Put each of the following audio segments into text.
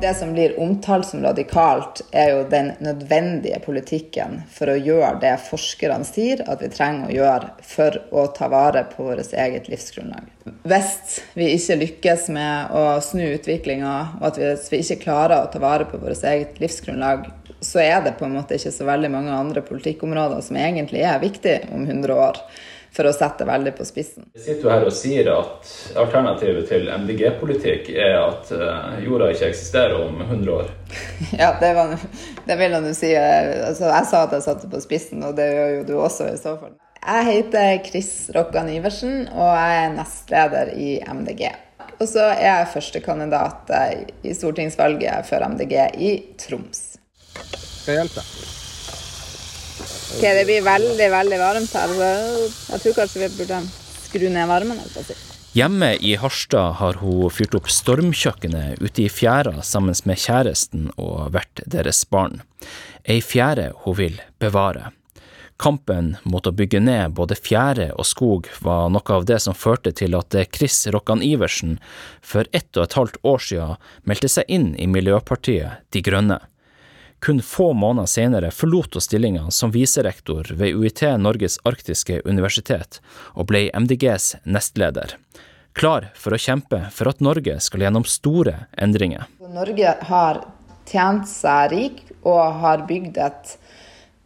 Det som blir omtalt som radikalt, er jo den nødvendige politikken for å gjøre det forskerne sier at vi trenger å gjøre for å ta vare på vårt eget livsgrunnlag. Hvis vi ikke lykkes med å snu utviklinga, og at vi ikke klarer å ta vare på vårt eget livsgrunnlag, så er det på en måte ikke så veldig mange andre politikkområder som egentlig er viktige om 100 år for å sette veldig på spissen. Jeg sitter jo her og sier at alternativet til MDG-politikk er at eh, jorda ikke eksisterer om 100 år. Ja, det, var, det vil jeg nå si. Altså, jeg sa at jeg satte på spissen, og det gjør jo du også i så fall. Jeg heter Chris Rokkan Iversen, og jeg er nestleder i MDG. Og så er jeg førstekandidat i stortingsvalget for MDG i Troms. Skal jeg hjelpe? Ok, Det blir veldig veldig varmt her, så jeg tror kanskje vi burde skru ned varmen. Hjemme i Harstad har hun fyrt opp stormkjøkkenet ute i fjæra sammen med kjæresten og hvert deres barn. Ei fjære hun vil bevare. Kampen mot å bygge ned både fjære og skog var noe av det som førte til at Chris Rokkan Iversen for ett og et halvt år siden meldte seg inn i Miljøpartiet De Grønne. Kun få måneder senere forlot hun stillinga som viserektor ved UiT Norges arktiske universitet, og ble MDGs nestleder. Klar for å kjempe for at Norge skal gjennom store endringer. Norge har tjent seg rik og har bygd et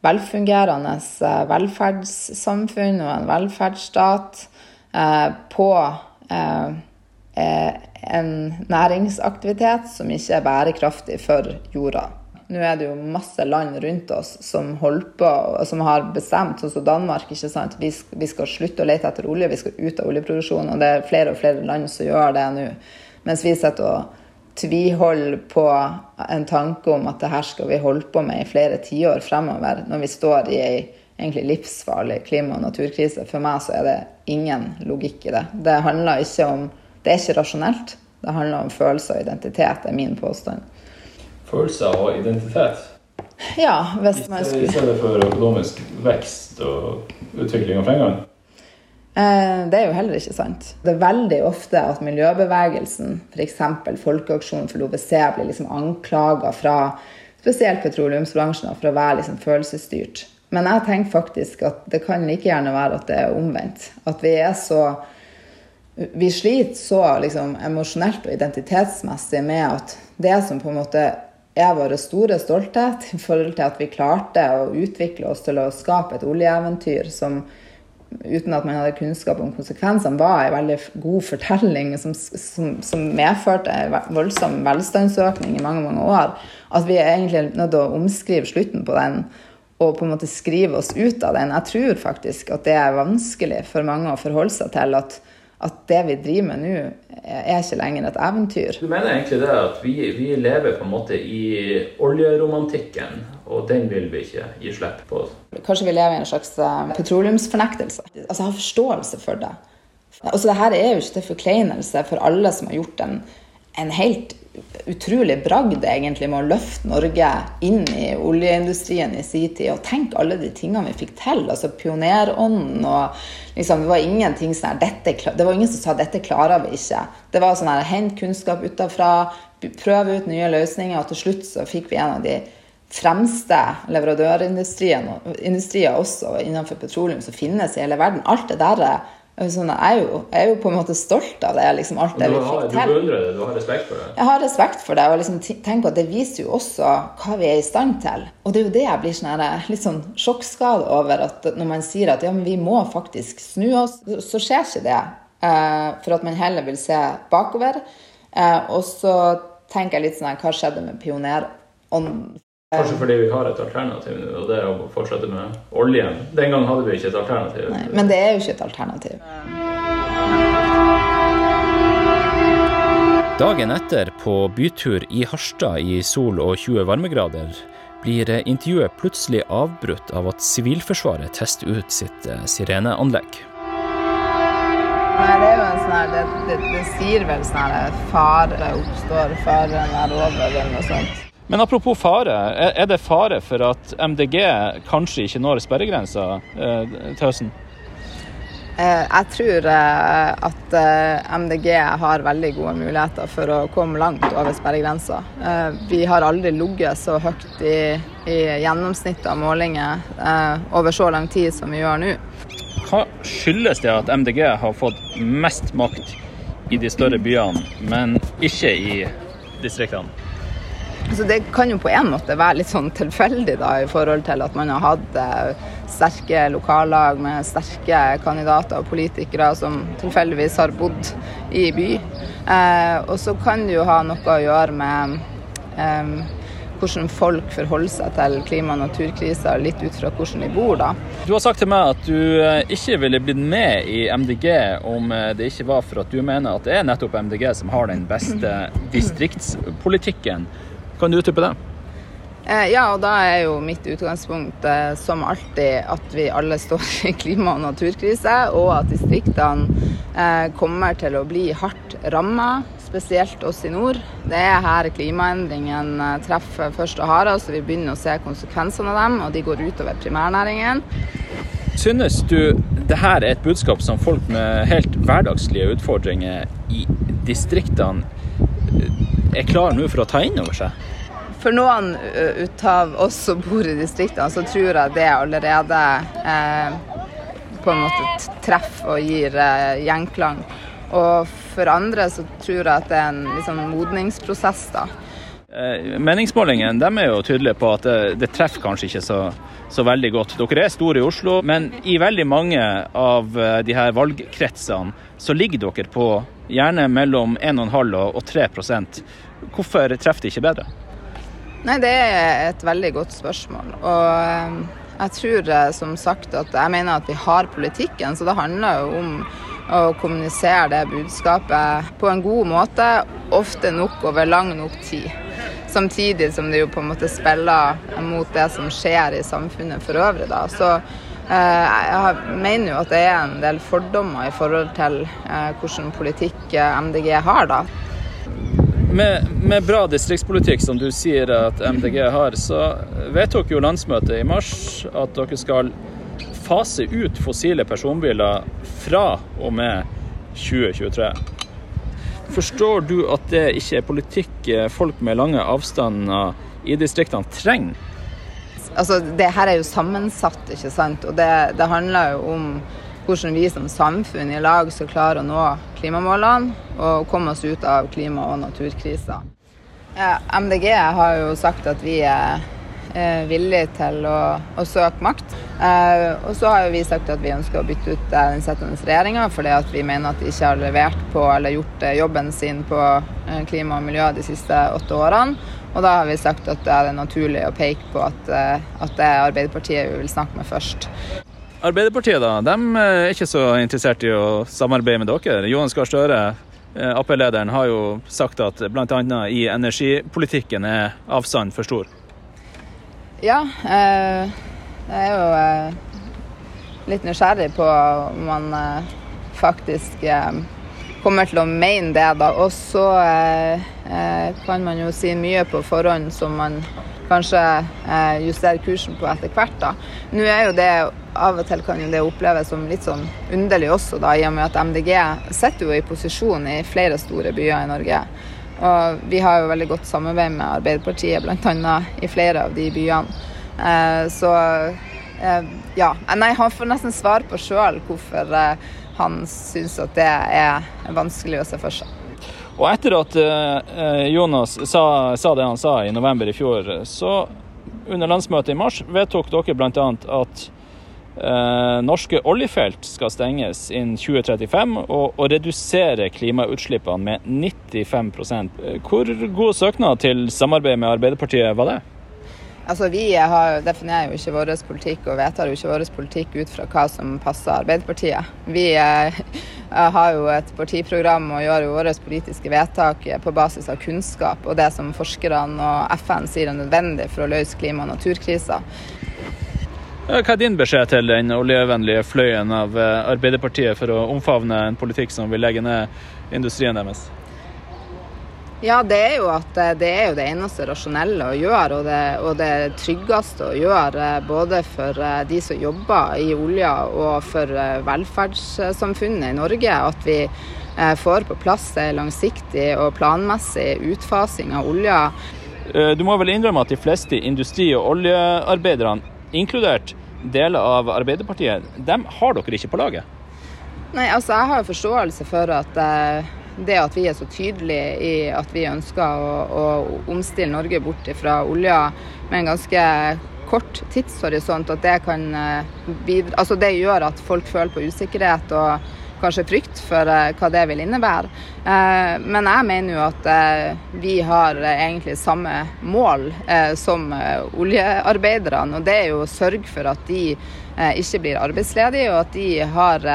velfungerende eh, velferdssamfunn og en velferdsstat eh, på eh, en næringsaktivitet som ikke er bærekraftig for jorda. Nå er det jo masse land rundt oss som på, som har bestemt, sånn som Danmark, ikke sant? Vi, vi skal slutte å lete etter olje, vi skal ut av oljeproduksjon. Og det er flere og flere land som gjør det nå. Mens vi sitter og tviholder på en tanke om at det her skal vi holde på med i flere tiår fremover, når vi står i ei egentlig livsfarlig klima- og naturkrise. For meg så er det ingen logikk i det. Det handler ikke om Det er ikke rasjonelt. Det handler om følelser og identitet, er min påstand følelser og identitet. Ja, hvis man skulle... I stedet for økonomisk vekst og utvikling av pengene? Eh, det er jo heller ikke sant. Det er veldig ofte at miljøbevegelsen, f.eks. Folkeaksjonen for LoVC, blir liksom anklaga fra spesielt petroleumsbransjen for å være liksom følelsesstyrt. Men jeg tenker faktisk at det kan like gjerne være at det er omvendt. At vi er så Vi sliter så liksom emosjonelt og identitetsmessig med at det som på en måte er vår store stolthet i forhold til at vi klarte å utvikle oss til å skape et oljeeventyr som uten at man hadde kunnskap om konsekvensene, var en veldig god fortelling som, som, som medførte en voldsom velstandsøkning i mange mange år. At vi er egentlig nødt til å omskrive slutten på den og på en måte skrive oss ut av den. Jeg tror faktisk at det er vanskelig for mange å forholde seg til at at det vi driver med nå, er ikke lenger et eventyr. Du mener egentlig det at vi, vi, lever på en måte i oljeromantikken, og den vil vi ikke gi slipp på? Kanskje vi lever i en slags eh, petroleumsfornektelse. Altså, ha forståelse for det. Altså, det her er jo ikke til forkleinelse for alle som har gjort en, en helt utrolig bragd egentlig med å løfte Norge inn i oljeindustrien i sin tid. Og tenk alle de tingene vi fikk til. altså Pionerånden og liksom, Det var ingenting sånn her, dette, det var ingen som sa 'dette klarer vi ikke'. Det var sånn her, hent kunnskap utenfra, prøve ut nye løsninger, og til slutt så fikk vi en av de fremste leverandørindustrier også innenfor petroleum som finnes i hele verden. Alt det der Sånn, jeg, er jo, jeg, er jo, på en måte stolt av det. Liksom, alt det vi fikk til. Du beundrer det? Du har respekt for det? Jeg har respekt for det. og liksom, tenk på at Det viser jo også hva vi er i stand til. Og det er jo det jeg blir sånn litt sånn sjokkskadd over. at Når man sier at ja, men vi må faktisk snu oss, så skjer ikke det. Eh, for at man heller vil se bakover. Eh, og så tenker jeg litt sånn Hva skjedde med pionerånden? Kanskje fordi vi har et alternativ nå, og det er å fortsette med oljen. Den gang hadde vi ikke et alternativ. Nei, men det er jo ikke et alternativ. Dagen etter, på bytur i Harstad i sol og 20 varmegrader, blir intervjuet plutselig avbrutt av at Sivilforsvaret tester ut sitt eh, sireneanlegg. Nei, det er jo en sånn her, det, det, det sier vel sånn her fare oppstår, faren er over, eller noe sånt. Men apropos fare, er det fare for at MDG kanskje ikke når sperregrensa eh, til høsten? Eh, jeg tror eh, at eh, MDG har veldig gode muligheter for å komme langt over sperregrensa. Vi har aldri ligget så høyt i, i gjennomsnittet av målinger over så lang tid som vi gjør nå. Hva skyldes det at MDG har fått mest makt i de større byene, men ikke i distriktene? Så det kan jo på en måte være litt sånn tilfeldig da, i forhold til at man har hatt eh, sterke lokallag med sterke kandidater og politikere som tilfeldigvis har bodd i by. Eh, og så kan det jo ha noe å gjøre med eh, hvordan folk forholder seg til klima- og naturkrisa, litt ut fra hvordan de bor, da. Du har sagt til meg at du eh, ikke ville blitt med i MDG om eh, det ikke var for at du mener at det er nettopp MDG som har den beste distriktspolitikken. Kan du utdype det? Eh, ja, og da er jo mitt utgangspunkt eh, som alltid at vi alle står i klima- og naturkrise, og at distriktene eh, kommer til å bli hardt ramma, spesielt oss i nord. Det er her klimaendringene treffer først og hardest, så vi begynner å se konsekvensene av dem, og de går utover primærnæringen. Synes du det her er et budskap som folk med helt hverdagslige utfordringer i distriktene er klare nå for å ta inn over seg? For noen ut av oss som bor i distriktene, så tror jeg det allerede eh, på en måte treffer og gir eh, gjenklang. Og for andre så tror jeg at det er en liksom, modningsprosess, da. Eh, meningsmålingene de er jo tydelige på at det, det treffer kanskje ikke så, så, veldig godt. Dere er store i Oslo, men i veldig mange av eh, de her valgkretsene så ligger dere på gjerne mellom 1,5 og 3% Hvorfor treffer de ikke bedre? Nei, det er et veldig godt spørsmål. Og ehm, jeg tror eh, som sagt at jeg mener at vi har politikken, så det handler jo om å kommunisere det budskapet på en god måte, ofte nok over lang nok tid. Samtidig som det jo på en måte spiller mot det som skjer i samfunnet for øvrig. da. Så jeg mener jo at det er en del fordommer i forhold til hvilken hvordan politikk MDG har. da. Med, med, bra distriktspolitikk, som du sier at MDG har, så vedtok jo landsmøtet i mars at dere skal fase ut fossile personbiler fra og med 2023. Forstår du at det ikke er politikk folk med lange avstander i distriktene trenger? Altså, det her er jo sammensatt, ikke sant. Og det, det handler jo om hvordan vi som samfunn i lag skal klare å nå klimamålene og komme oss ut av klima- og naturkrisa. MDG har jo sagt at vi er villige til å, å søke makt. Eh, og så har vi sagt at vi ønsker å bytte ut eh, den sittende regjeringa fordi at vi mener at de ikke har levert på eller gjort eh, jobben sin på klima og miljø de siste åtte årene. Og da har vi sagt at det er naturlig å peke på at, at det er Arbeiderpartiet vi vil snakke med først. Arbeiderpartiet da, de er ikke så interessert i å samarbeide med dere. Johan Gahr Støre, eh, Ap-lederen, har jo sagt at bl.a. i energipolitikken er avstanden for stor. Ja, eh, jeg er jo eh, litt nysgjerrig på om man eh, faktisk eh, kommer til å mene det, da. Og så eh, kan man jo si mye på forhånd som man kanskje justerer kursen på etter hvert. da. Nå er jo det av og til kan jo det oppleves som litt sånn underlig også, da, i og med at MDG sitter jo i posisjon i flere store byer i Norge. Og vi har jo veldig godt samarbeid med Arbeiderpartiet, bl.a. i flere av de byene. Eh, så eh, ja. Nei, han får nesten svar på sjøl hvorfor eh, han syns at det er vanskelig å se for seg. Og etter at eh, Jonas sa, sa, det han sa i november i fjor, så under landsmøtet i mars vedtok dere bl.a. at Eh, norske oljefelt skal stenges innen 2035 og, og redusere klimautslippene med 95 eh, Hvor god søknad til samarbeid med Arbeiderpartiet var det? Altså, Vi har, definerer jo ikke vår politikk og vedtar jo ikke vår politikk ut fra hva som passer Arbeiderpartiet. Vi eh, har jo et partiprogram og gjør jo våre politiske vedtak på basis av kunnskap og det som forskerne og FN sier er nødvendig for å løse klima- og naturkrisa. Hva er din beskjed til den oljevennlige fløyen av eh, Arbeiderpartiet for å omfavne en politikk som vil legge ned industrien deres? Ja, det er jo at eh, det er jo det eneste rasjonelle å gjøre, og det, og det tryggeste å gjøre. Eh, både for eh, de som jobber i olja og for velferdssamfunnet i Norge. At vi får på plass en langsiktig og planmessig utfasing av olja. Du må vel innrømme at de fleste industri- og oljearbeiderne, inkludert deler av Arbeiderpartiet, dem har dere ikke på laget? Nei, altså jeg har forståelse for at det at vi er så tydelige i at vi ønsker å, å omstille Norge bort fra olja med en ganske kort tidshorisont, at det kan eh, bidra Altså det gjør at folk føler på usikkerhet og kanskje frykt for uh, hva det vil innebære. Uh, men jeg mener jo at vi har egentlig samme mål som oljearbeiderne. Og det er jo å sørge for at de ikke blir arbeidsledige, og at de har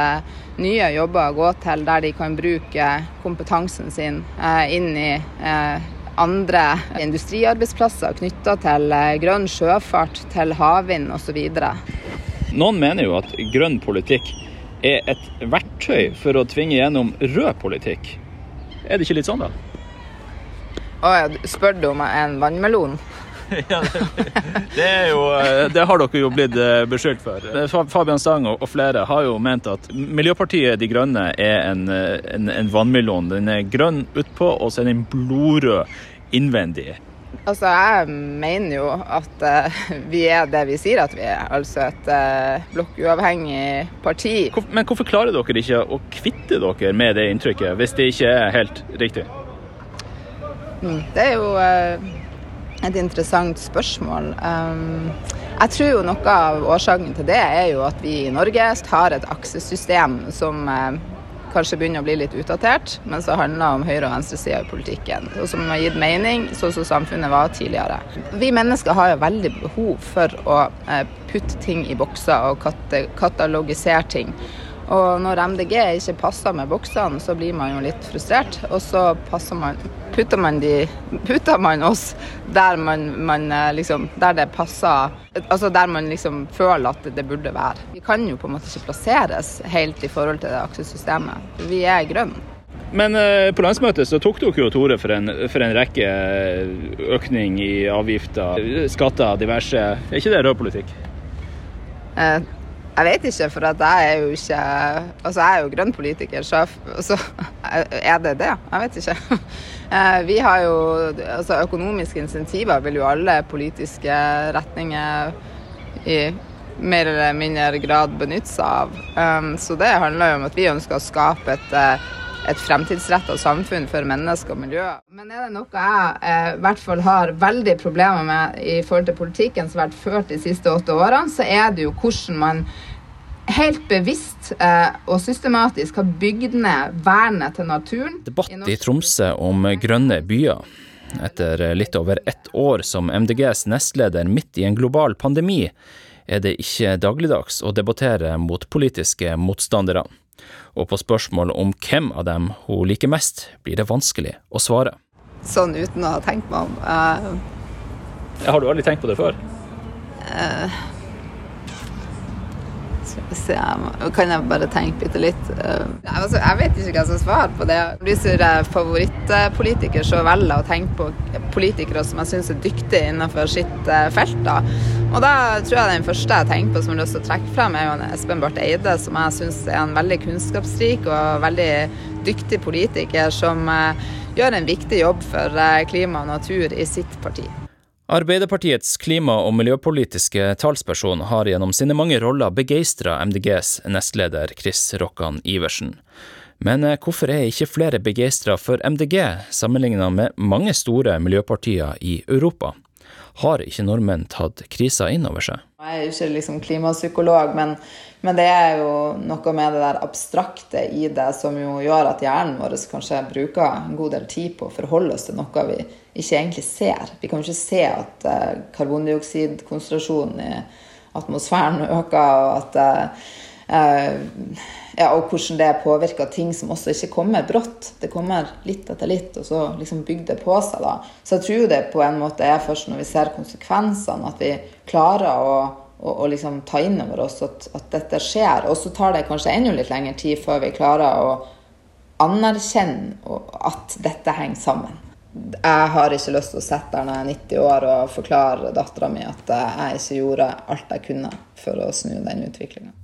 nye jobber å gå til der de kan bruke kompetansen sin eh, inn i eh, andre industriarbeidsplasser knytta til eh, grønn sjøfart, til havvind osv. Noen mener jo at grønn politikk er et verktøy for å tvinge gjennom rød politikk. Er det ikke litt sånn, da? Å ja, spør du om en vannmelon? ja, det, jo, eh, det har dere jo blitt eh, beskyldt for. Eh, Fabian Stang og flere har jo ment at Miljøpartiet De Grønne er en, en, en vannmelon. Den er grønn utpå, og så er den blodrød innvendig. Altså, Jeg mener jo at uh, vi er det vi sier at vi er, altså et uh, blokkuavhengig parti. Men hvorfor klarer dere ikke å kvitte dere med det inntrykket, hvis det ikke er helt riktig? Mm, det er jo uh, et interessant spørsmål. Um, jeg tror jo noe av årsaken til det er jo at vi i Norge har et aksesystem som uh, kanskje begynner å bli litt utdatert, men som handler om høyre- og venstresida i politikken. Og som har gitt mening sånn som samfunnet var tidligere. Vi mennesker har jo veldig behov for å uh, putte ting i bokser og katalogisere ting. Og når MDG ikke passer med boksene, så blir man jo litt frustrert. Og så passer man, putter, man de, putter man oss der man, man, eh, liksom Der det passer Altså der man liksom føler at det burde være. Vi kan jo på en måte ikke plasseres helt i forhold til det aksjesystemet. Vi er grønne. Men eh, på landsmøtet så tok dere jo til orde for, en rekke eh, økning i avgifter, skatter, diverse. Er ikke det rød politikk? Eh, jeg vet ikke, for at jeg er jo ikke Altså, jeg er jo grønn politiker, så altså, er det det? Jeg vet ikke. Eh, vi har jo Altså, økonomiske insentiver vil jo alle politiske retninger i mer eller mindre grad benytte seg av. Um, så det handler jo om at vi ønsker å skape et eh, et fremtidsretta samfunn for mennesker og miljø. Men er det noe jeg eh, i hvert fall har veldig problemer med i forhold til politikken som har vært ført de siste åtte årene, så er det jo hvordan man helt bevisst eh, og systematisk har bygd ned vernet til naturen. Debatt i Tromsø om grønne byer. Etter litt over ett år som MDGs nestleder midt i en global pandemi, er det ikke dagligdags å debattere mot politiske motstandere og på spørsmål om hvem av dem hun liker mest, blir det vanskelig å svare. Sånn uten å ha tenkt meg om. Uh, har du aldri tenkt på det før? Uh, se, kan jeg bare tenke bitte litt? Uh, altså, jeg vet ikke hva som svarer på det. Hvis jeg er favorittpolitiker, så velger jeg å tenke på politikere som jeg syns er dyktige innenfor sitt uh, felt. Da. Og da tror jeg den første jeg tenker på som jeg har lyst til å trekke frem, er jo Espen Barth Eide, som jeg syns er en veldig kunnskapsrik og veldig dyktig politiker som uh, gjør en viktig jobb for klima og natur i sitt parti. Arbeiderpartiets klima- og miljøpolitiske talsperson har gjennom sine mange roller begeistra MDGs nestleder Chris Rokkan Iversen. Men eh, hvorfor er ikke flere begeistra for MDG, sammenligna med mange store miljøpartier i Europa? Har ikke nordmenn tatt krisa inn over seg? Jeg er ikke liksom klimapsykolog, men, men, det er jo noe med det der abstrakte i det som jo gjør at hjernen vår kanskje bruker en god del tid på å forholde oss til noe vi ikke egentlig ser. Vi kan jo ikke se at uh, karbondioksidkonsentrasjonen i atmosfæren øker, og at uh, ja, og hvordan det påvirker ting som også ikke kommer brått. Det kommer litt etter litt, og så liksom bygger det på seg. da. Så jeg tror det på en måte er først når vi ser konsekvensene, at vi klarer å, å, å liksom ta inn over oss at, at, dette skjer. Og så tar det kanskje enda litt lengre tid før vi klarer å anerkjenne at dette henger sammen. jeg har ikke lyst til å sitte der når jeg er 90 år og forklare dattera mi at jeg ikke gjorde alt jeg kunne for å snu den utviklinga.